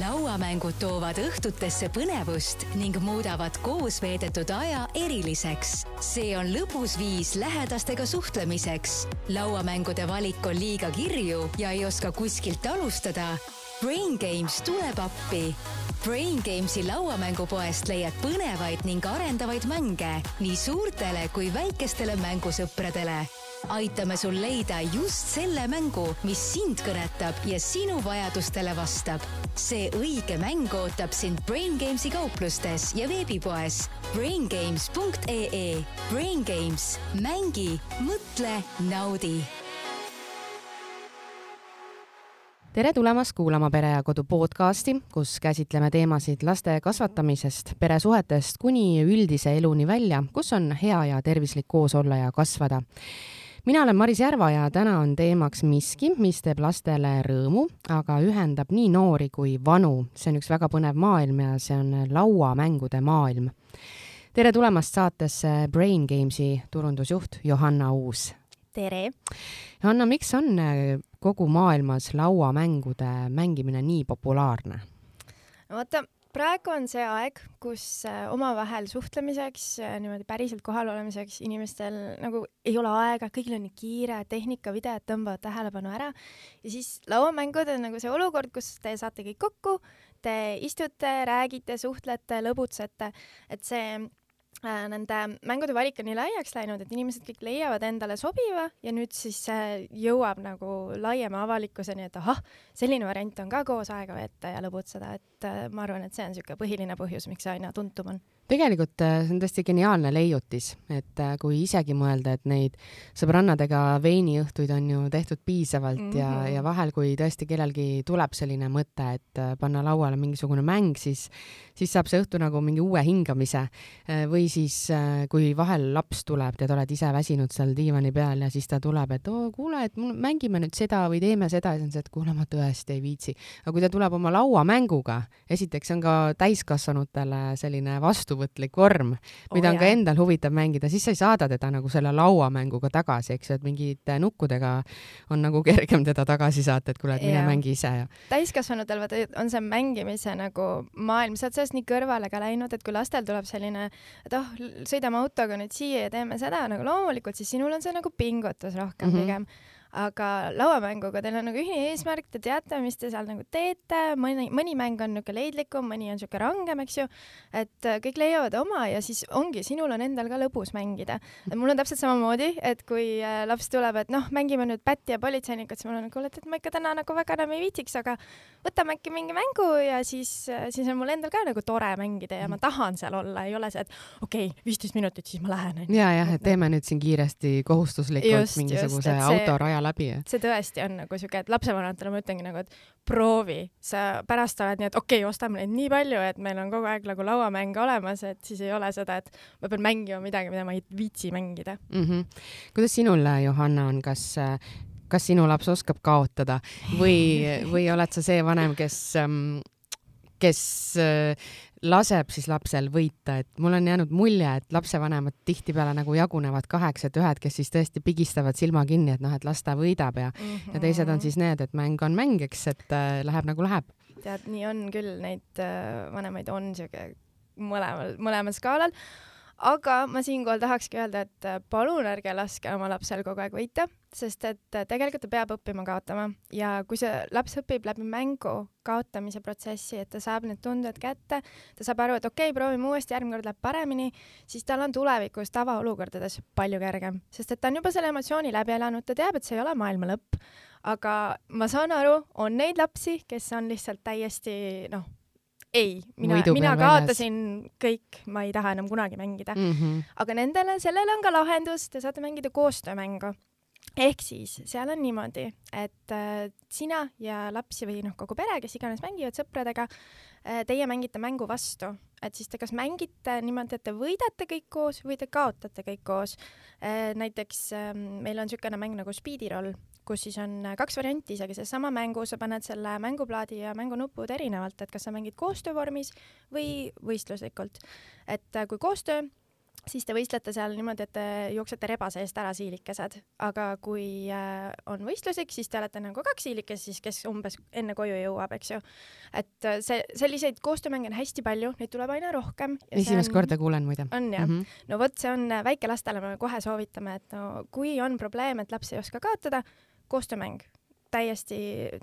lauamängud toovad õhtutesse põnevust ning muudavad koos veedetud aja eriliseks. see on lõbus viis lähedastega suhtlemiseks. lauamängude valik on liiga kirju ja ei oska kuskilt alustada. Brain Games tuleb appi. Brain Gamesi lauamängupoest leiad põnevaid ning arendavaid mänge nii suurtele kui väikestele mängusõpradele aitame sul leida just selle mängu, mis sind kõnetab ja sinu vajadustele vastab. see õige mäng ootab sind Brain Gamesi kauplustes ja veebipoes braingames.ee. Brain Games, mängi, mõtle, naudi tere tulemast kuulama Pere ja Kodu podcasti, kus käsitleme teemasid laste kasvatamisest, peresuhetest kuni üldise eluni välja, kus on hea ja tervislik koos olla ja kasvada mina olen Maris Järva ja täna on teemaks miski, mis teeb lastele rõõmu, aga ühendab nii noori kui vanu. see on üks väga põnev maailm ja see on lauamängude maailm. tere tulemast saatesse Brain Gamesi turundusjuht Johanna Uus. tere! Johanna, miks on kogu maailmas lauamängude mängimine nii populaarne? vaata praegu on see aeg, kus äh, omavahel suhtlemiseks, äh, niimoodi päriselt kohal olemiseks inimestel nagu ei ole aega, kõigil on nii kiire, tehnika, videod tõmbavad tähelepanu ära. Ja siis lauamängud on nagu see olukord, kus te saate kõik kokku, te istute, räägite, suhtlete, lõbutsete, et see nende mängude valik on nii laiaks läinud, et inimesed kõik leiavad endale sobiva ja nüüd siis see jõuab nagu laiema avalikkuseni, et ahah, selline variant on ka koos aega veeta ja lõbutseda, et äh, ma arvan, et see on niisugune põhiline põhjus, miks see aina tuntum on tegelikult äh, see on tõesti geniaalne leiutis, et äh, kui isegi mõelda, et neid sõbrannadega veiniõhtuid on ju tehtud piisavalt mm -hmm. ja, mhm. ja vahel, kui tõesti kellelgi tuleb selline mõte, et äh, panna lauale mingisugune mäng, siis, siis saab see õhtu nagu mingi uue hingamise. või siis, kui vahel laps tuleb, tead, oled ise väsinud seal diivani peal ja siis ta tuleb, et oo, kuule, et mängime nüüd seda või teeme seda ja siis on see, et kuule, ma tõesti ei viitsi. aga kui ta tuleb oma lauamänguga, esiteks on ka täiskasvanutele selline vastu vastuvõtlik vorm, mida oh, on ka endal huvitav mängida, siis sa ei saada teda nagu selle lauamänguga tagasi, eks ju, et mingite nukkudega on nagu kergem teda tagasi saata, et kuule, et mine mängi ise ja. täiskasvanutel vaata on see mängimise nagu maailm, sa oled sellest nii kõrvale ka läinud, et kui lastel tuleb selline, et oh, sõidame autoga nüüd siia ja teeme seda nagu loomulikult, siis sinul on see nagu pingutus rohkem mm -hmm. pigem aga lauamänguga teil on nagu ühine eesmärk, te teate, mis te seal nagu teete, mõni, mõni mäng on niisugune leidlikum, mõni on niisugune rangem, eks ju, et äh, kõik leiavad oma ja siis ongi, sinul on endal ka lõbus mängida. mul on täpselt samamoodi, et kui äh, laps tuleb, et noh, mängime nüüd pätti ja politseinikut, siis mul on, kuule, et ma ikka täna nagu väga enam ei viitsiks, aga võtame äkki mingi mängu ja siis, äh, siis on mul endal ka nagu tore mängida ja ma tahan seal olla, ei ole see, et okei okay,, viisteist minutit, siis ma lähen. ja, jah, et teeme nüüd siin kiiresti kohustuslikult just, mingisuguse just, aja läbi. see tõesti on nagu siuke, et lapsevanematele ma ütlengi nagu, et proovi, sa pärast oled nii, et okei okay,, ostame neid nii palju, et meil on kogu aeg nagu lauamänge olemas, et siis ei ole seda, et ma pean mängima midagi, mida ma ei viitsi mängida mm. -hmm. kuidas sinul, Johanna, on, kas kas sinu laps oskab kaotada või, või oled sa see vanem, kes, kes laseb siis lapsel võita, et mul on jäänud mulje, et lapsevanemad tihtipeale nagu jagunevad kaheks, et ühed, kes siis tõesti pigistavad silma kinni, et noh, et las ta võidab ja mm, -hmm. ja teised on siis need, et mäng on mäng, eks, et äh, läheb nagu läheb. tead, nii on küll, neid äh, vanemaid on siuke mõlemal, mõlemal skaalal aga ma siinkohal tahakski öelda, et äh, palun ärge laske oma lapsel kogu aeg võita, sest et äh, tegelikult ta peab õppima kaotama ja kui see laps õpib läbi mängu kaotamise protsessi, et ta saab need tunded kätte, ta saab aru, et okei okay,, proovime uuesti, järgmine kord läheb paremini, siis tal on tulevikus tavaolukordades palju kergem, sest et ta on juba selle emotsiooni läbi elanud, ta teab, et see ei ole maailma lõpp. aga ma saan aru, on neid lapsi, kes on lihtsalt täiesti noh ei, mina, mina kaotasin kõik, ma ei taha enam kunagi mängida mm. -hmm. aga nendele, sellele on ka lahendus, te saate mängida koostöömängu. ehk siis seal on niimoodi, et äh, sina ja laps või noh, kogu pere, kes iganes mängivad sõpradega äh,, teie mängite mängu vastu, et siis te kas mängite niimoodi, et te võidate kõik koos või te kaotate kõik koos äh,. näiteks äh, meil on niisugune mäng nagu Speediroll kus siis on äh, kaks varianti isegi, seesama mängu, sa paned selle mänguplaadi ja mängunupud erinevalt, et kas sa mängid koostöövormis või võistluslikult. et äh, kui koostöö, siis te võistlete seal niimoodi, et te jooksete rebase eest ära siilikesed, aga kui äh, on võistluslik, siis te olete nagu kaks siilikest, siis kes umbes enne koju jõuab, eks ju. et see, selliseid koostöömänge on hästi palju, neid tuleb aina rohkem. esimest on, korda kuulen muide. on jah mm? -hmm. no vot, see on väikelastele me kohe soovitame, et no kui on probleem, et laps ei oska kaotada, koostöömäng. Täiesti,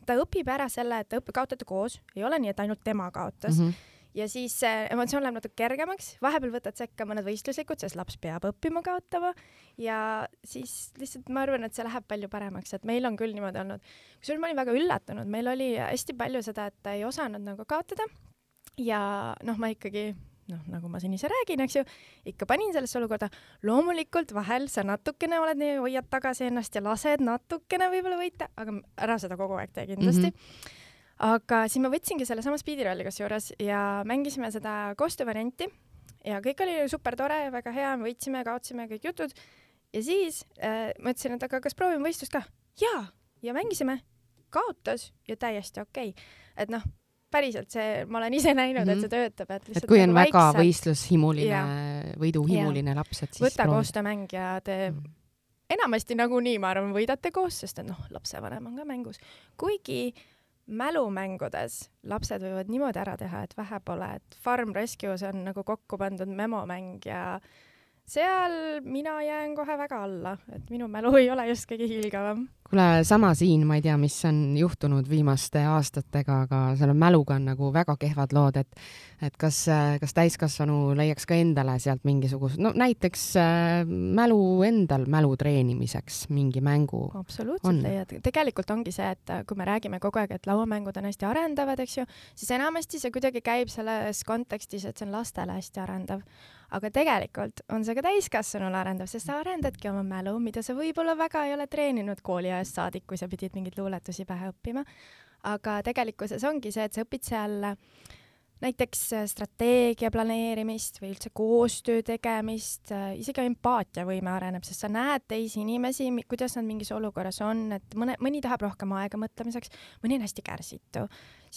ta õpib ära selle, et te õp-, kaotate koos, ei ole nii, et ainult tema kaotas. Mm. -hmm ja siis see emotsioon läheb natuke kergemaks, vahepeal võtad sekka mõned võistluslikud, sest laps peab õppima kaotama. Ja siis lihtsalt ma arvan, et see läheb palju paremaks, et meil on küll niimoodi olnud. kusjuures ma olin väga üllatunud, meil oli hästi palju seda, et ta ei osanud nagu kaotada. Ja noh, ma ikkagi noh, nagu ma siin ise räägin, eks ju, ikka panin sellesse olukorda. loomulikult vahel sa natukene oled nii, hoiad tagasi ennast ja lased natukene võib-olla võita, aga ära seda kogu aeg tee kindlasti mm. -hmm aga siis ma võtsingi sellesama speedirolli kusjuures ja mängisime seda koostöövarianti ja kõik oli super tore, väga hea, me võitsime, kaotasime kõik jutud. ja siis äh, mõtlesin, et aga kas proovime võistlust ka? jaa, ja mängisime, kaotas ja täiesti okei okay.. et noh, päriselt see, ma olen ise näinud mm, -hmm. et see mhm. töötab, et lihtsalt et kui on nagu väga vaikselt... võistlushimuline, võiduhimuline ja. laps, et siis võta koostöömäng ja te mm. enamasti nagunii, ma arvan, võidate koos, sest et noh, lapsevanem on ka mängus. kuigi äh, mälumängudes lapsed võivad niimoodi ära teha, et vähe pole, et Farm Rescue's on nagu kokku pandud memomäng ja seal mina jään kohe väga alla, et minu mälu ei ole just kõige hiilgavam. kuule, sama siin, ma ei tea, mis on juhtunud viimaste aastatega, aga selle mäluga on nagu väga kehvad lood, et et kas, kas täiskasvanu leiaks ka endale sealt mingisugust, no näiteks äh, mälu endal mälu treenimiseks mingi mängu. absoluutselt leiad, tegelikult ongi see, et kui me räägime kogu aeg, et lauamängud on hästi arendavad, eks ju, siis enamasti see kuidagi käib selles kontekstis, et see on lastele hästi arendav aga tegelikult on see ka täiskasvanule arendav, sest sa arendadki oma mälu, mida sa võib-olla väga ei ole treeninud kooliajast saadik, kui sa pidid mingeid luuletusi pähe õppima. aga tegelikkuses ongi see, et sa õpid seal näiteks strateegia planeerimist või üldse koostöö tegemist, isegi empaatiavõime areneb, sest sa näed teisi inimesi, kuidas nad mingis olukorras on, et mõne, mõni tahab rohkem aega mõtlemiseks, mõni on hästi kärsitu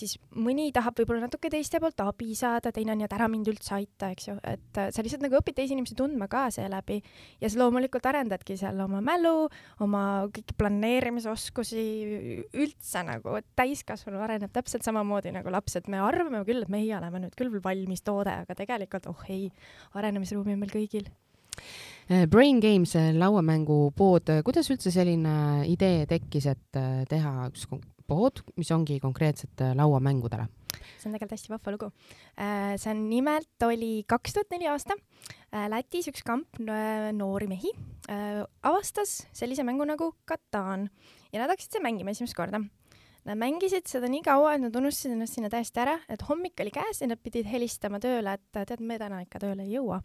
siis mõni tahab võib-olla natuke teiste poolt abi saada, teine on, et ära mind üldse aita, eks ju, et äh, sa lihtsalt nagu õpid teisi inimesi tundma ka seeläbi. Ja sa loomulikult arendadki seal oma mälu, oma kõiki planeerimisoskusi, üldse nagu, et täiskasvanu areneb täpselt samamoodi nagu laps, et me arvame küll, et meie oleme nüüd küll valmis toode, aga tegelikult oh ei, arenemisruumi on meil kõigil. Äh, Brain Games lauamängupood, kuidas üldse selline idee tekkis, et äh, teha üks pood, mis ongi konkreetselt äh, lauamängudele. see on tegelikult hästi vahva lugu. Äh, see on nimelt, oli kaks tuhat neli aasta. Äh, Lätis üks kamp noori mehi avastas sellise mängu nagu Katan ja nad hakkasid seda mängima esimest korda Nad mängisid seda nii kaua, et nad unustasid ennast sinna täiesti ära, et hommik oli käes ja nad pidid helistama tööle, et tead, me täna ikka tööle ei jõua.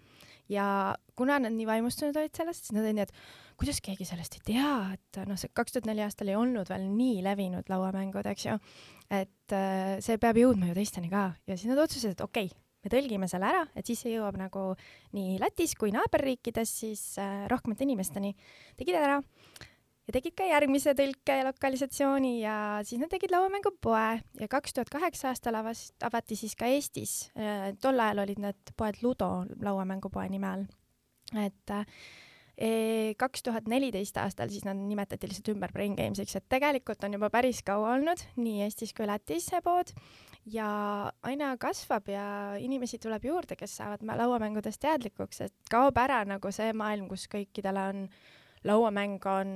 ja kuna nad nii vaimustunud olid sellest, siis nad olid nii, et kuidas keegi sellest ei tea, et noh, see kaks tuhat neli aastal ei olnud veel nii levinud lauamängud, eks ju. et äh, see peab jõudma ju teisteni ka ja siis nad otsustasid, et okei okay, me tõlgime selle ära, et siis see jõuab nagu nii Lätis kui naaberriikides siis äh, rohkemate inimesteni. tegid ära ja tegid ka järgmise tõlke ja lokalisatsiooni ja siis nad tegid lauamängupoe ja kaks tuhat kaheksa aastal avas, avati siis ka Eestis. Äh, tol ajal olid need poed Ludo lauamängupoe nime all. et äh, kaks tuhat neliteist aastal siis nad nimetati lihtsalt ümber Brain Gamesiks, et tegelikult on juba päris kaua olnud nii Eestis kui Lätis see pood. Ja aina kasvab ja inimesi tuleb juurde, kes saavad lauamängudest teadlikuks, et kaob ära nagu see maailm, kus kõikidele on, lauamäng on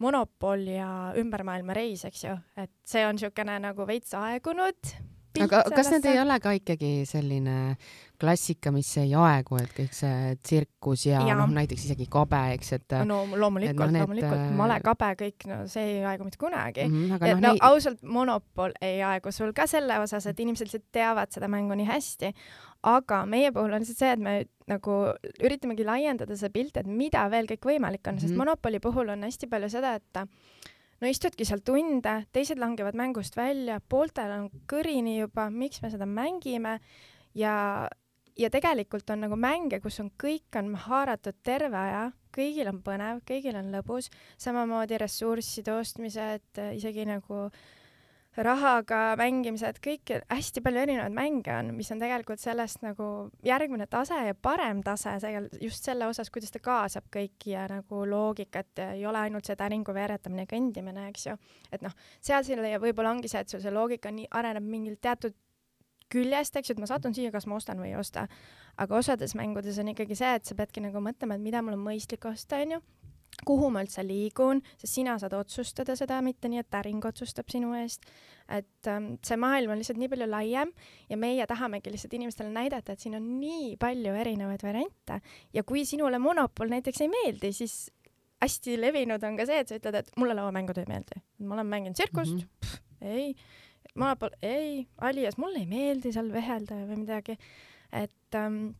monopol ja ümbermaailma reis, eks ju, et see on niisugune nagu veits aegunud aga kas need ei ole ka ikkagi selline klassika, mis ei aegu, et kõik see tsirkus ja, ja. noh, näiteks isegi kabe, eks, et. no loomulikult no,, need... loomulikult, äh, male, kabe, kõik, no see ei aegu mitte kunagi mm. -hmm, et no, no neid... ausalt, Monopol ei aegu sul ka selle osas, et inimesed lihtsalt teavad seda mängu nii hästi, aga meie puhul on lihtsalt see, et me nagu üritamegi laiendada seda pilti, et mida veel kõik võimalik on mm, -hmm. sest mhm. Monopoli puhul on hästi palju seda, et no istudki seal tunde, teised langevad mängust välja, pooltel on kõrini juba, miks me seda mängime. Ja, ja tegelikult on nagu mänge, kus on kõik on haaratud terve aja, kõigil on põnev, kõigil on lõbus, samamoodi ressursside ostmised, isegi nagu rahaga mängimised, kõik hästi palju erinevaid mänge on, mis on tegelikult sellest nagu järgmine tase ja parem tase tegelikult just selle osas, kuidas ta kaasab kõiki ja nagu loogikat ja ei ole ainult see täringu veeretamine ja kõndimine, eks ju. et noh, seal selle võib-olla ongi see, et sul see loogika nii areneb mingil teatud küljest, eks ju, et ma satun siia, kas ma ostan või ei osta. aga osades mängudes on ikkagi see, et sa peadki nagu mõtlema, et mida mul on mõistlik osta, onju kuhu ma üldse liigun, sest sina saad otsustada seda, mitte nii, et äring otsustab sinu eest. et ähm, see maailm on lihtsalt nii palju laiem ja meie tahamegi lihtsalt inimestele näidata, et siin on nii palju erinevaid variante ja kui sinule monopol näiteks ei meeldi, siis hästi levinud on ka see, et sa ütled, et mulle lauamängud ei meeldi. ma olen mänginud tsirkust mm, -hmm. ei, monopol, ei, Alias, mulle ei meeldi seal vehelda või midagi. et ähm,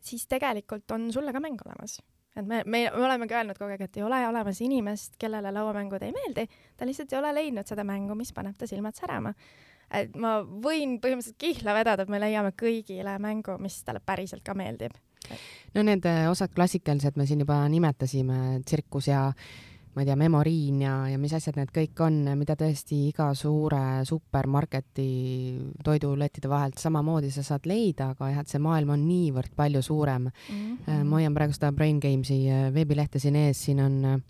siis tegelikult on sulle ka mäng olemas et me, me, me olemegi öelnud kogu aeg, et ei ole olemas inimest, kellele lauamängud ei meeldi, ta lihtsalt ei ole leidnud seda mängu, mis paneb ta silmad särama. et ma võin põhimõtteliselt kihla vedada, et me leiame kõigile mängu, mis talle päriselt ka meeldib. no need eh, osad klassikalised me siin juba nimetasime, tsirkus ja ma ei tea, memoriin ja, ja mis asjad need kõik on, mida tõesti iga suure supermarketi toidulettide vahelt samamoodi sa saad leida, aga jah, et see maailm on niivõrd palju suurem mm. -hmm. ma hoian praegu seda Brain Games'i äh, veebilehte siin ees, siin on äh,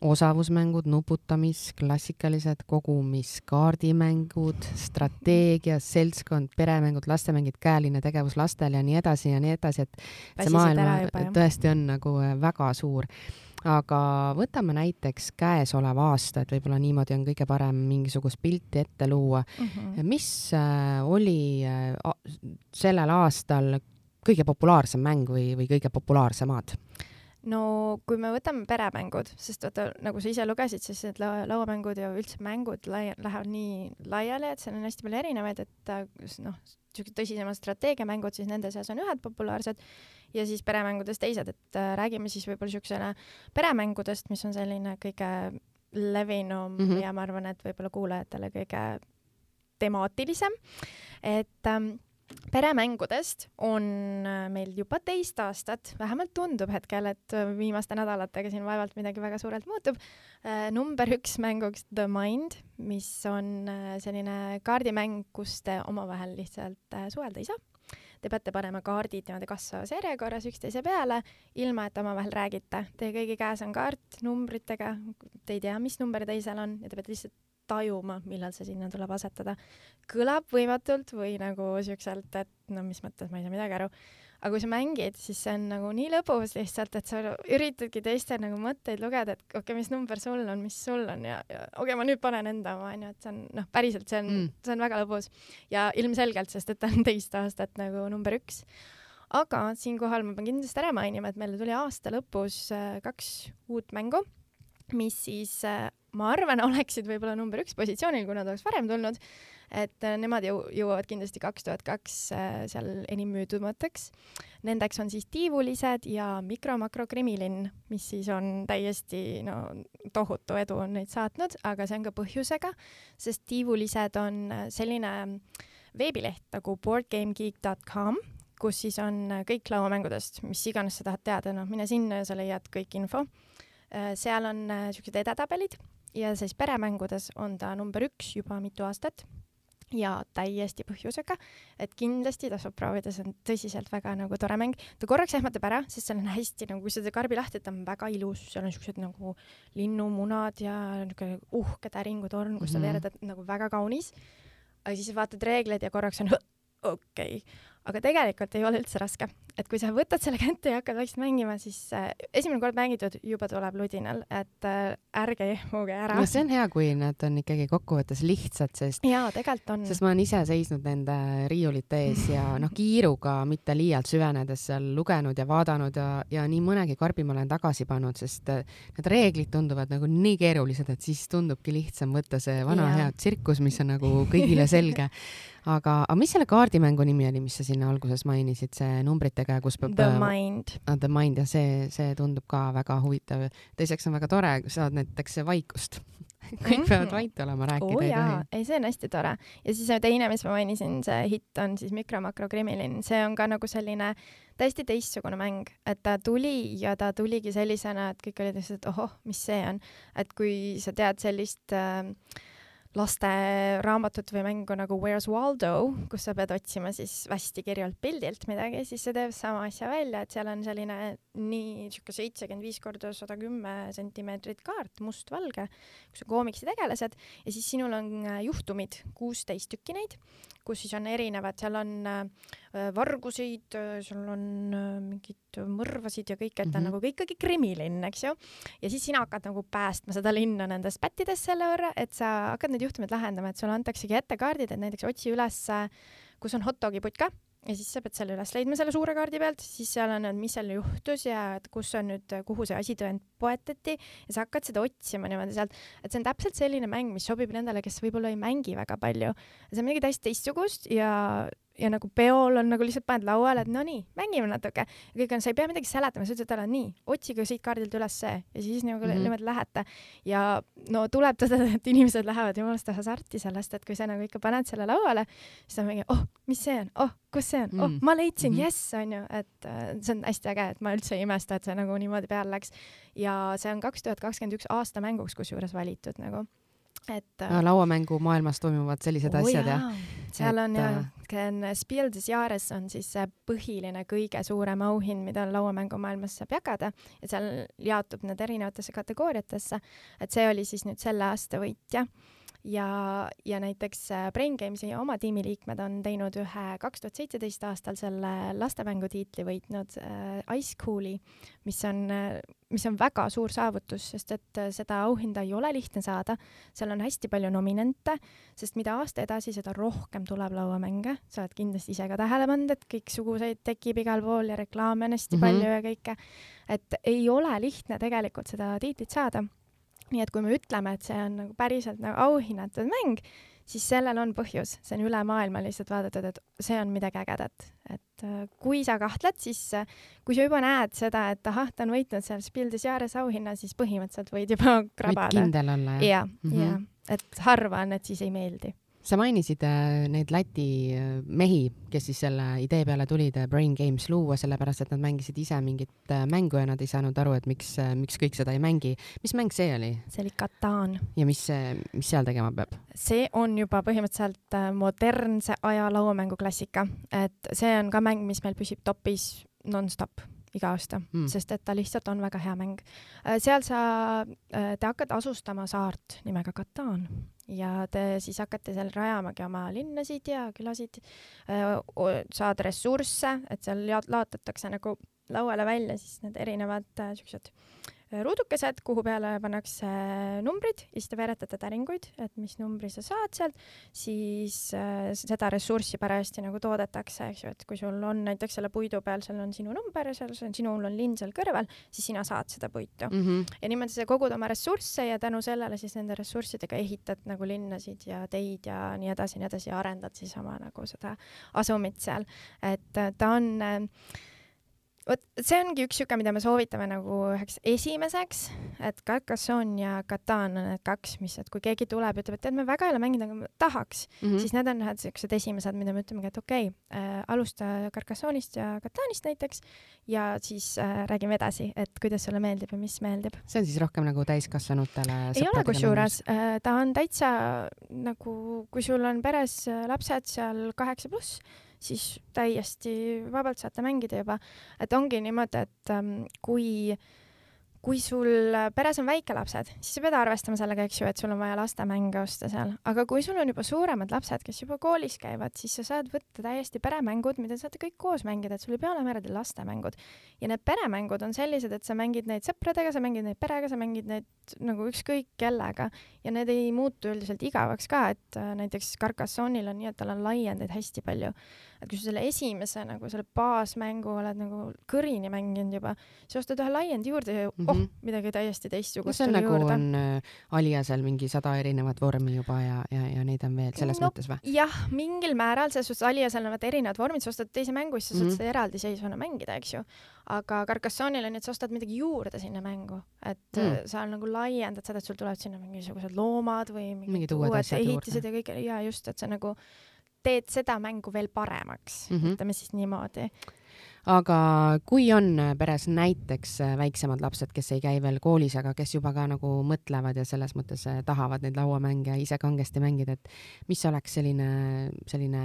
osavusmängud, nuputamis, klassikalised kogumis, kaardimängud, strateegia, seltskond, peremängud, lastemängid, käeline tegevus lastel ja nii edasi ja nii edasi, et see maailm tõesti on nagu väga suur aga võtame näiteks käesoleva aasta, et võib-olla niimoodi on kõige parem mingisugust pilti ette luua mm. -hmm. mis äh, oli äh, sellel aastal kõige populaarsem mäng või, või kõige populaarsemad? No kui me võtame peremängud, sest vaata, nagu sa ise lugesid, siis need la lauamängud ja üldse mängud lai lähevad nii laiali, et seal on hästi palju erinevaid, et äh, noh, niisugused tõsisemad strateegiamängud, siis nende seas on ühed populaarsed ja siis peremängudest teised, et äh, räägime siis võib-olla niisugusena peremängudest, mis on selline kõige levinum mm -hmm. ja ma arvan, et võib-olla kuulajatele kõige temaatilisem. et ähm, peremängudest on äh, meil juba teist aastat, vähemalt tundub hetkel, et äh, viimaste nädalatega siin vaevalt midagi väga suurelt muutub äh,. number üks mänguks The Mind, mis on selline kaardimäng, kus te omavahel lihtsalt suhelda ei saa te peate panema kaardid niimoodi kasvavas järjekorras üksteise peale, ilma et omavahel räägite. Teie kõigi käes on kaart numbritega, te ei tea, mis number teisel on ja te peate lihtsalt tajuma, millal see sinna tuleb asetada. kõlab võimatult või nagu siukselt, et no mis mõttes, ma ei saa midagi aru aga kui sa mängid, siis see on nagu nii lõbus lihtsalt, et sa üritadki teiste nagu mõtteid lugeda, et okei okay,, mis number sul on, mis sul on ja, ja okei okay,, ma nüüd panen enda oma onju, et see on noh, päriselt see on mm., see on väga lõbus ja ilmselgelt, sest et ta on teist aastat nagu number üks. aga siinkohal ma pean kindlasti ära mainima, et meile tuli aasta lõpus äh, kaks uut mängu, mis siis äh, ma arvan, oleksid võib-olla number üks positsioonil, kui nad oleks varem tulnud et äh, nemad jõu-, jõuavad kindlasti kaks tuhat kaks äh, seal enim müüdumateks. Nendeks on siis tiivulised ja mikro-makrokremilinn, mis siis on täiesti no tohutu edu on neid saatnud, aga see on ka põhjusega, sest tiivulised on äh, selline veebileht nagu boardgamegeek.com, kus siis on kõik lauamängudest, mis iganes sa tahad teada, noh, mine sinna ja sa leiad kõik info. seal on niisugused edetabelid ja siis peremängudes on ta number üks juba mitu aastat ja täiesti põhjusega, et kindlasti tasub proovida, see on tõsiselt väga nagu tore mäng. ta korraks ehmatab ära, sest seal on hästi nagu, kui sa teed karbi lahti, ta on väga ilus, seal on siuksed nagu linnumunad ja niisugune uhke täringutorn, kus sa mm -hmm. veeredad nagu väga kaunis. aga siis vaatad reegleid ja korraks on okei okay., aga tegelikult ei ole üldse raske, et kui sa võtad selle kätte ja hakkad vaikselt mängima, siis äh, esimene kord mängitud juba tuleb ludinal, et äh, ärge ehmuge ära. no see on hea, kui nad on ikkagi kokkuvõttes lihtsad, sest jaa, tegelikult on. sest ma olen ise seisnud nende riiulite ees ja noh, kiiruga mitte liialt süvenedes seal lugenud ja vaadanud ja, ja nii mõnegi karbi ma olen tagasi pannud, sest äh, need reeglid tunduvad nagu nii keerulised, et siis tundubki lihtsam võtta see vana ja. hea tsirkus, mis on nagu kõigile selge aga, aga mis selle kaardimängu nimi oli, mis sa sinna alguses mainisid, see numbritega, kus peab The Mind uh,. The Mind ja see, see tundub ka väga huvitav. teiseks on väga tore, saad näiteks vaikust kõik mm. peavad vait olema, rääkida oh, ei tohi. ei, see on hästi tore. ja siis teine, mis ma mainisin, see hitt on siis Mikro-Makro-Krimilin, see on ka nagu selline täiesti teistsugune mäng, et ta tuli ja ta tuligi sellisena, et kõik olid lihtsalt, ohoh, mis see on. et kui sa tead sellist äh, lasteraamatut või mängu nagu Where's Waldo, kus sa pead otsima siis hästi kirjalt pildilt midagi, siis see teeb sama asja välja, et seal on selline nii sihuke seitsekümmend viis korda sada kümme sentimeetrit kaart, mustvalge, kus on koomiksi tegelased. Ja siis sinul on äh, juhtumid, kuusteist tükki neid, kus siis on erinevad, seal on äh, varguseid, sul on äh, mingeid mõrvasid ja kõik, et ta mm -hmm. on nagu ikkagi krimilinn, eks ju. ja siis sina hakkad nagu päästma seda linna nendest pättidest selle võrra, et sa hakkad neid juhtumeid lahendama, et sulle antaksegi ette kaardid, et näiteks otsi üles, kus on hot dogi putka ja siis sa pead selle üles leidma selle suure kaardi pealt, siis seal on, mis seal juhtus ja et kus on nüüd, kuhu see asitõend poetati ja sa hakkad seda otsima niimoodi sealt, et see on täpselt selline mäng, mis sobib nendele, kes võib-olla ei mängi väga palju. see on midagi täiesti teistsugust ja ja nagu peol on nagu lihtsalt paned lauale, et no nii, mängime natuke. kõik on, sa ei pea midagi seletama, sa ütled talle nii, otsige siit kaardilt üles see ja siis nagu mm -hmm. niimoodi lähete. ja no tuleb tõdeda, et inimesed lähevad jumalast hasarti sellest, et kui sa nagu ikka paned selle lauale, siis on mingi, oh, mis see on, oh, kus see on mm, -hmm. oh, mhm. ma leidsin mm, -hmm. jess, onju, et äh, see on hästi äge, et ma üldse ei imesta, et see nagu niimoodi peale läks. ja see on kaks tuhat kakskümmend üks aasta mänguks kusjuures valitud nagu et no, lauamängu maailmas toimuvad sellised oh, asjad jah? seal et, on jah, äh, Spiel des Jahres on siis see põhiline kõige suurem auhind, mida lauamängumaailmas saab jagada ja seal jaotub need erinevatesse kategooriatesse. et see oli siis nüüd selle aasta võitja ja, ja näiteks äh, Brain Gamesi oma tiimiliikmed on teinud ühe kaks tuhat seitseteist aastal selle lastemängu tiitli võitnud äh, Ice Cool'i, mis on äh,, mis on väga suur saavutus, sest et äh, seda auhinda ei ole lihtne saada. seal on hästi palju nominente, sest mida aasta edasi, seda rohkem tuleb lauamänge. sa oled kindlasti ise ka tähele pannud, et kõiksuguseid tekib igal pool ja reklaame on hästi mm -hmm. palju ja kõike. et ei ole lihtne tegelikult seda tiitlit saada nii et kui me ütleme, et see on nagu päriselt nagu auhinnatud mäng, siis sellel on põhjus, see on üle maailma lihtsalt vaadatud, et see on midagi ägedat, et äh, kui sa kahtled, siis äh, kui sa juba näed seda, et ahah, ta on võitnud seal Spiel des Jahres auhinna, siis põhimõtteliselt võid juba krabada. võid kindel olla, jah? mm -hmm., jah, et harva on, et siis ei meeldi sa mainisid äh, neid Läti äh, mehi, kes siis selle idee peale tulid äh, Brain Games luua, sellepärast et nad mängisid ise mingit mängu ja nad ei saanud aru, et miks, miks kõik seda ei mängi. mis mäng see oli? see oli Catan. ja mis, mis seal tegema peab? see on juba põhimõtteliselt modernse aja lauamängu klassika, et see on ka mäng, mis meil püsib topis nonstop iga aasta mm., sest et ta lihtsalt on väga hea mäng. seal sa, te hakkate asustama saart nimega Catan ja te siis hakkate seal rajamagi oma linnasid ja külasid, saad ressursse, et seal laotatakse nagu lauale välja siis need erinevad äh, siuksed ruudukesed, kuhu peale pannakse numbrid ja siis te veeretate täringuid, et mis numbri sa saad sealt, siis äh, seda ressurssi parajasti nagu toodetakse, eks ju, et kui sul on näiteks selle puidu peal, seal on sinu number ja seal, sinul on linn seal kõrval, siis sina saad seda puitu mm. -hmm. ja niimoodi sa kogud oma ressursse ja tänu sellele siis nende ressurssidega ehitad nagu linnasid ja teid ja nii edasi ja nii edasi ja arendad siis oma nagu seda asumit seal. et äh, ta on äh, vot see ongi üks sihuke, mida me soovitame nagu üheks esimeseks, et Carcassonne ja Catan on need kaks, mis, et kui keegi tuleb ütleb, et tead, ma väga ei ole mänginud, aga tahaks mm, -hmm. siis need on ühed siuksed esimesed, mida me ütlemegi, et okei okay, äh,, alusta Carcassonne'ist ja Catanist näiteks ja siis äh, räägime edasi, et kuidas sulle meeldib ja mis meeldib. see on siis rohkem nagu täiskasvanutele? ei ole kusjuures äh,, ta on täitsa nagu, kui sul on peres lapsed seal kaheksa pluss siis täiesti vabalt saate mängida juba. et ongi niimoodi, et ähm, kui kui sul peres on väikelapsed, siis sa pead arvestama sellega, eks ju, et sul on vaja lastemänge osta seal, aga kui sul on juba suuremad lapsed, kes juba koolis käivad, siis sa saad võtta täiesti peremängud, mida saate kõik koos mängida, et sul ei pea olema eraldi lastemängud. ja need peremängud on sellised, et sa mängid neid sõpradega, sa mängid neid perega, sa mängid neid nagu ükskõik kellega ja need ei muutu üldiselt igavaks ka, et äh, näiteks Carcassonne'il on nii, et tal on laiendeid hästi palju kui sa selle esimese nagu selle baasmängu oled nagu kõrini mänginud juba, siis ostad ühe laiendi juurde ja mm -hmm. oh, midagi täiesti teistsugust no,. see on nagu juurde. on äh, Aliasel mingi sada erinevat vormi juba ja, ja, ja neid on veel selles no, mõttes või? jah, mingil määral, selles suhtes Aliasel on vaata erinevad vormid, sa ostad teise mängu, siis sa saad mm -hmm. seda eraldiseisvana mängida, eks ju. aga Carcassonne'il on nii, et sa ostad midagi juurde sinna mängu, et mm. sa nagu laiendad seda, et sul tulevad sinna mingisugused loomad või mingid, mingid uued, uued ehitised ja kõik ja just, et sa nagu teed seda mängu veel paremaks mm, -hmm. ütleme siis niimoodi aga kui on peres näiteks väiksemad lapsed, kes ei käi veel koolis, aga kes juba ka nagu mõtlevad ja selles mõttes tahavad neid lauamänge ise kangesti mängida, et mis oleks selline, selline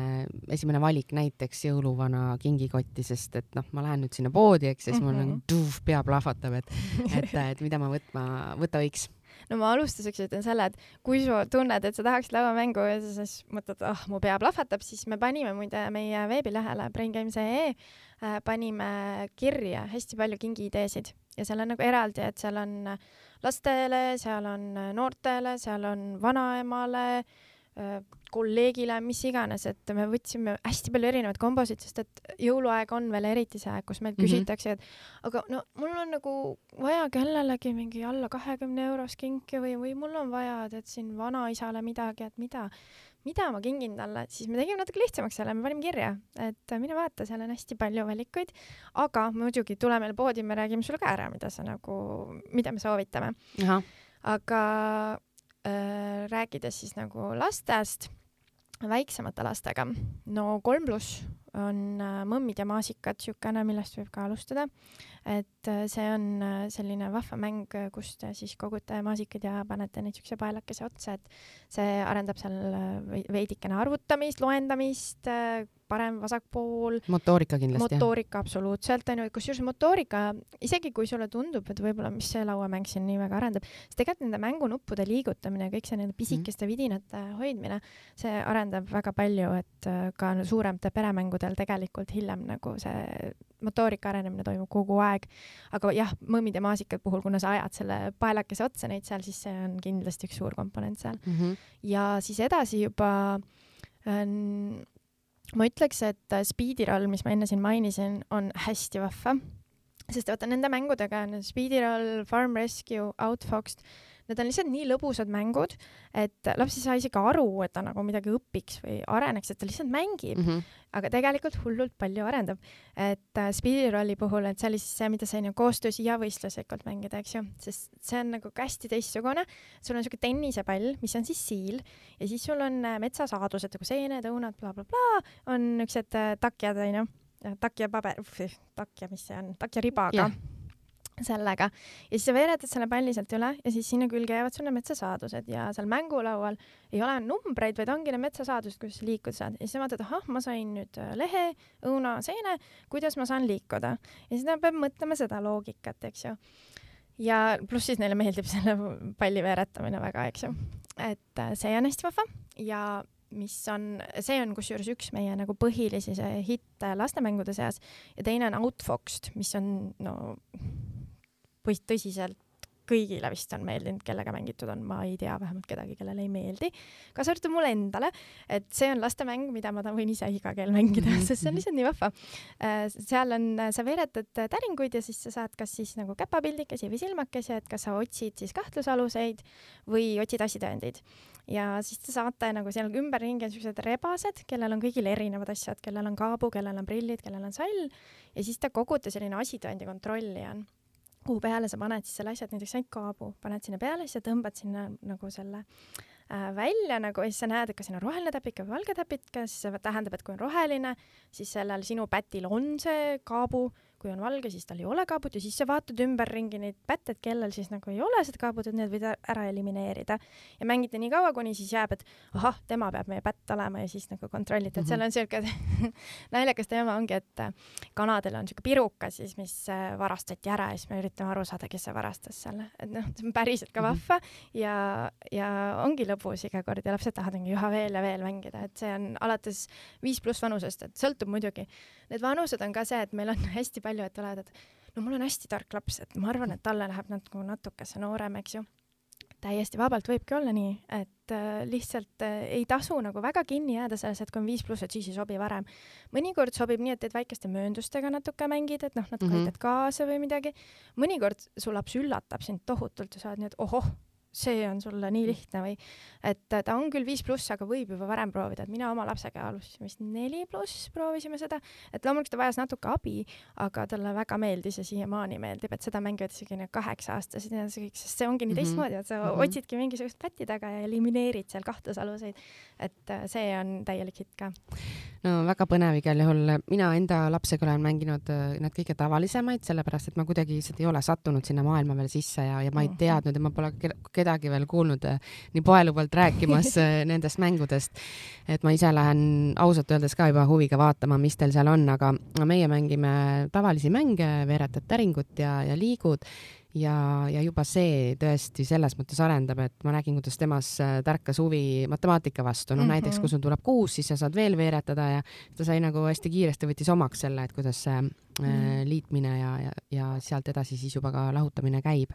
esimene valik näiteks jõuluvana kingikotti, sest et noh, ma lähen nüüd sinna poodi, eks, ja siis mul mm -hmm. nagu tuuf, pea plahvatab, et, et, et mida ma võtma, võtta võiks no ma alustuseks ütlen selle, et kui sa tunned, et sa tahaksid lauamängu ja sa siis mõtled, ah oh,, mu pea plahvatab, siis me panime muide meie veebilehele braingames.ee äh, panime kirja hästi palju kingiideesid. Ja seal on nagu eraldi, et seal on lastele, seal on noortele, seal on vanaemale kolleegile, mis iganes, et me võtsime hästi palju erinevaid kombosid, sest et jõuluaeg on veel eriti see aeg, kus meilt mm -hmm. küsitakse, et aga no mul on nagu vaja kellelegi mingi alla kahekümne eurost kinki või, või mul on vaja, tead siin vanaisale midagi, et mida, mida ma kingin talle, siis me tegime natuke lihtsamaks selle, me panime kirja, et mine vaata, seal on hästi palju valikuid, aga muidugi tule meile poodi, me räägime sulle ka ära, mida sa nagu, mida me soovitame. aga äh, rääkides siis nagu lastest väiksemate lastega, no kolm pluss on äh, Mõmmid ja maasikad, niisugune, millest võib ka alustada. et äh, see on äh, selline vahva mäng, kus te siis kogute maasikaid ja panete neid niisuguse paelakese otsa, et see arendab seal veidikene arvutamist, loendamist, parem-vasak pool. motoorika kindlasti. motoorika absoluutselt onju, kusjuures motoorika, isegi kui sulle tundub, et võib-olla, mis see lauamäng siin nii väga arendab, siis tegelikult nende mängunuppude liigutamine ja kõik see nende pisikeste mm. vidinate hoidmine, see arendab väga palju, et äh, ka suuremate peremängudel tegelikult hiljem nagu see motoorika arenemine toimub kogu aeg. aga jah, mõmmid ja maasikad puhul, kuna sa ajad selle paelakese otsa neid seal, siis see on kindlasti üks suur komponent seal mm. -hmm. ja siis edasi juba ähm, ma ütleks, et äh, Speediroll, mis ma enne siin mainisin, on hästi vahva, sest vaata nende mängudega, Speediroll, Farm Rescue, Outfoxed, need on lihtsalt nii lõbusad mängud, et laps ei saa isegi aru, et ta nagu midagi õpiks või areneks, et ta lihtsalt mängib mm. -hmm. aga tegelikult hullult palju arendab. et äh, Speedrolli puhul, et see oli siis see, mida sai nagu koostöös ja võistluslikult mängida, eks ju, sest see on nagu hästi teistsugune. sul on siuke tennisepall, mis on siis siil ja siis sul on äh, metsasaadused nagu seened, õunad bla,, blablabla, on niisugused äh, takjad, onju takja paber, takja, mis see on, takja ribaga yeah sellega. Ja siis sa veeretad selle palli sealt üle ja siis sinna külge jäävad sul need metsasaadused ja seal mängulaual ei ole numbreid, vaid ongi need metsasaadused, sa liikuda saad. Ja siis sa vaatad, ahah, ma sain nüüd äh, lehe, õuna, seene, kuidas ma saan liikuda. Ja siis ta peab mõtlema seda loogikat, eks ju. ja pluss siis neile meeldib selle palli veeretamine väga, eks ju. et äh, see on hästi vahva. Ja mis on, see on kusjuures üks meie nagu põhilisi hitte lastemängude seas. Ja teine on Outfoxed, mis on no või tõsiselt kõigile vist on meeldinud, kellega mängitud on, ma ei tea vähemalt kedagi, kellele ei meeldi. kaasa arvatud mulle endale, et see on lastemäng, mida ma võin ise iga kell mängida -hmm. sest see on lihtsalt nii vahva. Äh, seal on, sa veeretad täringuid ja siis sa saad kas siis nagu käpapildikesi või silmakesi, et kas sa otsid siis kahtlusaluseid või otsid asitõendeid. ja siis te saate nagu seal ümberringi on siuksed rebased, kellel on kõigil erinevad asjad, kellel on kaabu, kellel on prillid, kellel on sall ja siis te kogute selline asitõendi kontrolli on kuhu peale sa paned siis selle asja, et näiteks ainult kaabu paned sinna peale, siis sa tõmbad sinna nagu selle äh, välja nagu ja siis sa näed, et kas siin on roheline täpik või valge täpik, siis see tähendab, et kui on roheline, siis sellel sinu pätil on see kaabu kui on valge, siis tal ei ole kaabut ja siis sa vaatad ümberringi neid pätte, et kellel siis nagu ei ole seda kaabut, et need võid ära elimineerida. ja mängite nii kaua, kuni siis jääb, et ahah, tema peab meie pätt olema ja siis nagu kontrollite, et seal on siuke naljakas teema ongi, et äh, kanadel on siuke pirukas siis, mis äh, varastati ära ja siis me üritame aru saada, kes see varastas selle, et noh, see on päriselt ka mhm. vahva ja, ja ongi lõbus iga kord ja lapsed tahavad mingi üha veel ja veel mängida, et see on alates viis pluss vanusest, et sõltub muidugi. Need vanused on ka see, et meil on hästi palju palju, et tulevad, et no mul on hästi tark laps, et ma arvan, et talle läheb nagu natukese noorem, eks ju. täiesti vabalt võibki olla nii, et äh, lihtsalt äh, ei tasu nagu väga kinni jääda selles, et kui on viis pluss, et siis ei sobi varem. mõnikord sobib nii, et teed väikeste mööndustega natuke mängid, et noh, natuke mm -hmm. aitad kaasa või midagi. mõnikord su laps üllatab sind tohutult ja sa oled nii, et ohoh see on sulle nii lihtne või et ta on küll viis pluss, aga võib juba varem proovida, et mina oma lapsega alustasin vist neli pluss, proovisime seda, et loomulikult ta vajas natuke abi, aga talle väga meeldis ja siiamaani meeldib, et seda mängivad isegi need kaheksa-aastased ja see kõik, sest see ongi nii mm -hmm. teistmoodi, et sa mm -hmm. otsidki mingisugust pätti taga ja elimineerid seal kahtlusaluseid. et äh, see on täielik hitt ka. no väga põnev igal juhul, mina enda lapsega olen mänginud äh, need kõige tavalisemaid, sellepärast et ma kuidagi lihtsalt ei ole sattunud sinna maailma veel sisse ja, ja ma ei mhm. teadnud ja ma pole kedagi veel kuulnud äh, nii poelubalt rääkimas äh, nendest mängudest. et ma ise lähen ausalt öeldes ka juba huviga vaatama, mis teil seal on, aga meie mängime tavalisi mänge, veeretad täringut ja, ja liigud ja, ja juba see tõesti selles mõttes arendab, et ma nägin, kuidas temas äh, tärkas huvi matemaatika vastu, noh mm -hmm. näiteks kui sul tuleb kuus, siis sa saad veel veeretada ja ta sai nagu hästi kiiresti võttis omaks selle, et kuidas see mm. liitmine ja, ja, ja sealt edasi siis juba ka lahutamine käib.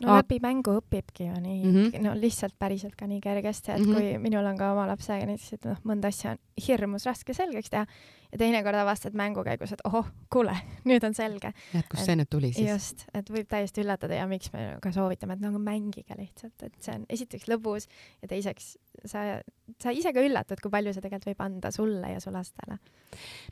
no läbi mängu õpibki ju nii mm, -hmm. no lihtsalt päriselt ka nii kergesti, et mm -hmm. kui minul on ka oma lapsega näiteks, et noh, mõnda asja on hirmus raske selgeks teha ja teinekord avastad mängu käigus, et ohoh, kuule, nüüd on selge. et kust see nüüd tuli siis? just, et võib täiesti üllatada ja miks me ka soovitame, et nagu mängige lihtsalt, et see on esiteks lõbus ja teiseks sa, sa ise ka üllatad, kui palju see tegelikult võib anda sulle ja su lastele.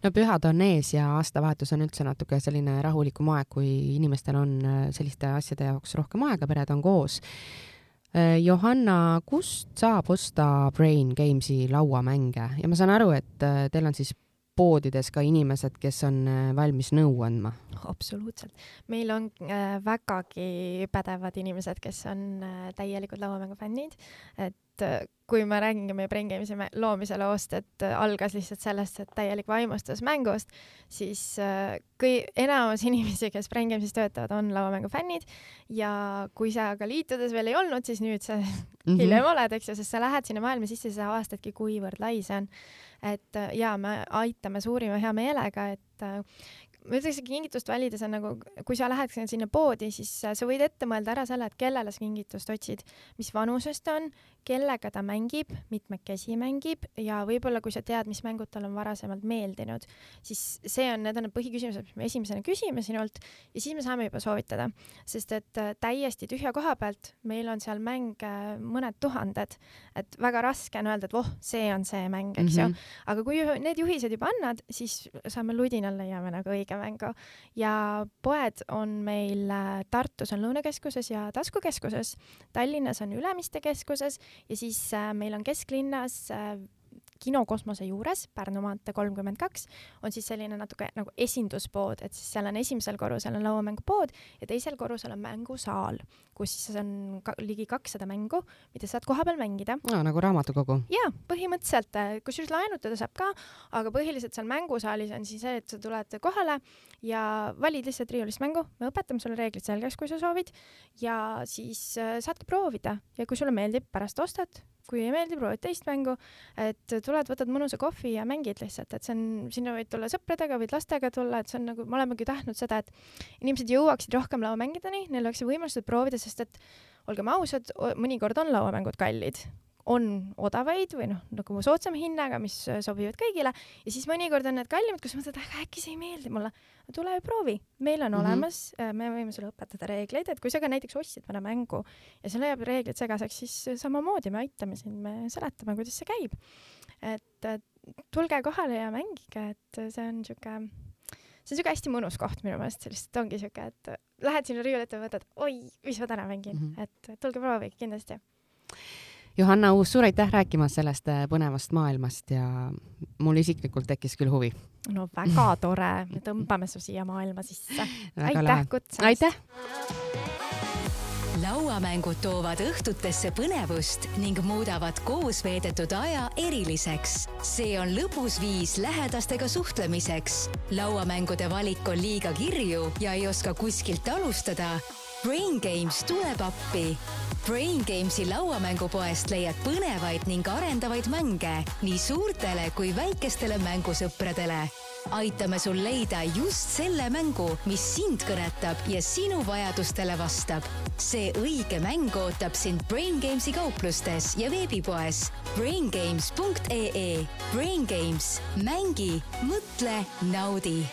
no pühad on ees ja aastavahetus on üldse natuke selline rahulikum aeg, kui inimestel on äh, selliste asjade jaoks rohkem aega, pered on koos. Äh, Johanna, kust saab osta Brain Gamesi lauamänge ja ma saan aru, et äh, teil on siis poodides ka inimesed, kes on valmis nõu andma? absoluutselt. meil on äh, vägagi pädevad inimesed, kes on äh, täielikud lauamängu fännid, et äh, kui ma räägingi meie Brain Games'i loomise loost, et äh, algas lihtsalt sellest, et täielik vaimustus mängust, siis äh, kui enamus inimesi, kes Brain Games'is töötavad, on lauamängu fännid ja kui sa aga liitudes veel ei olnud, siis nüüd sa mm -hmm. hiljem oled, eks ju, sest sa lähed sinna maailma sisse, sa avastadki, kuivõrd lai see on. et ja me aitame suurima hea meelega, et ma ütleks, et kingitust valides on nagu, kui sa lähed sinna poodi, siis sa võid ette mõelda ära selle, et kellele sa kingitust otsid, mis vanusest ta on, kellega ta mängib, mitmekesi mängib ja võib-olla kui sa tead, mis mängud talle on varasemalt meeldinud, siis see on, need on need põhiküsimused, mis me esimesena küsime sinult ja siis me saame juba soovitada, sest et äh, täiesti tühja koha pealt meil on seal mänge mõned tuhanded, et väga raske on öelda, et voh, see on see mäng, eks ju. Mm -hmm., aga kui need juhised juba annad, siis saame ludinal leiame nagu õige mängu. Ja poed on meil äh, Tartus on Lõunakeskuses ja Taskukeskuses, Tallinnas on Ülemiste keskuses ja siis äh, meil on kesklinnas äh, kino Kosmose juures, Pärnu maantee kolmkümmend kaks, on siis selline natuke nagu esinduspood, et siis seal on esimesel korrusel on lauamängupood ja teisel korrusel on mängusaal, kus siis on ka, ligi kakssada mängu, mida saad kohapeal mängida no,. nagu raamatukogu? jaa, põhimõtteliselt, äh, kusjuures laenutada saab ka, aga põhiliselt seal mängusaalis on siis see, et sa tuled kohale ja valid lihtsalt riiulist mängu, me õpetame sulle reeglid selgeks, kui sa soovid, ja siis äh, saadki proovida ja kui sulle meeldib, pärast ostad kui ei meeldi, proovid teist mängu, et tuled, võtad mõnusa kohvi ja mängid lihtsalt, et see on, sinna võid tulla sõpradega, võid lastega tulla, et see on nagu, me olemegi tahtnud seda, et inimesed jõuaksid rohkem lauamängideni, neil oleks võimalus seda proovida, sest et olgem ausad, mõnikord on lauamängud kallid, on odavaid või noh, nagu soodsama hinnaga, mis sobivad kõigile ja siis mõnikord on need kallimad, kus mõtled, aga äkki see ei meeldi mulle. tule ja proovi, meil on mm -hmm. olemas, äh, me võime sulle õpetada reegleid, et kui sa ka näiteks ostsid mõne mängu ja sul jääb reeglid segaseks, siis samamoodi me aitame sind, me seletame, kuidas see käib. et tulge kohale ja mängige, et see on siuke see on siuke hästi mõnus koht minu meelest, lihtsalt ongi siuke, et lähed sinna riiuli ette ja mõtled, oi, mis ma täna mängin mm, -hmm. et tulge proovige kindlasti Johanna Uus, suur aitäh rääkimast sellest äh, põnevast maailmast ja mul isiklikult tekkis küll huvi. no väga tore, me tõmbame su siia maailma sisse. aitäh kutsast. aitäh. lauamängud toovad õhtutesse põnevust ning muudavad koos veedetud aja eriliseks. see on lõbus viis lähedastega suhtlemiseks. lauamängude valik on liiga kirju ja ei oska kuskilt alustada Brain Games tuleb appi. Brain Gamesi lauamängupoest leiad põnevaid ning arendavaid mänge nii suurtele kui väikestele mängusõpradele. aitame sul leida just selle mängu, mis sind kõnetab ja sinu vajadustele vastab. see õige mäng ootab sind Brain Gamesi kauplustes ja veebipoes braingames.ee. Brain Games, mängi, mõtle, naudi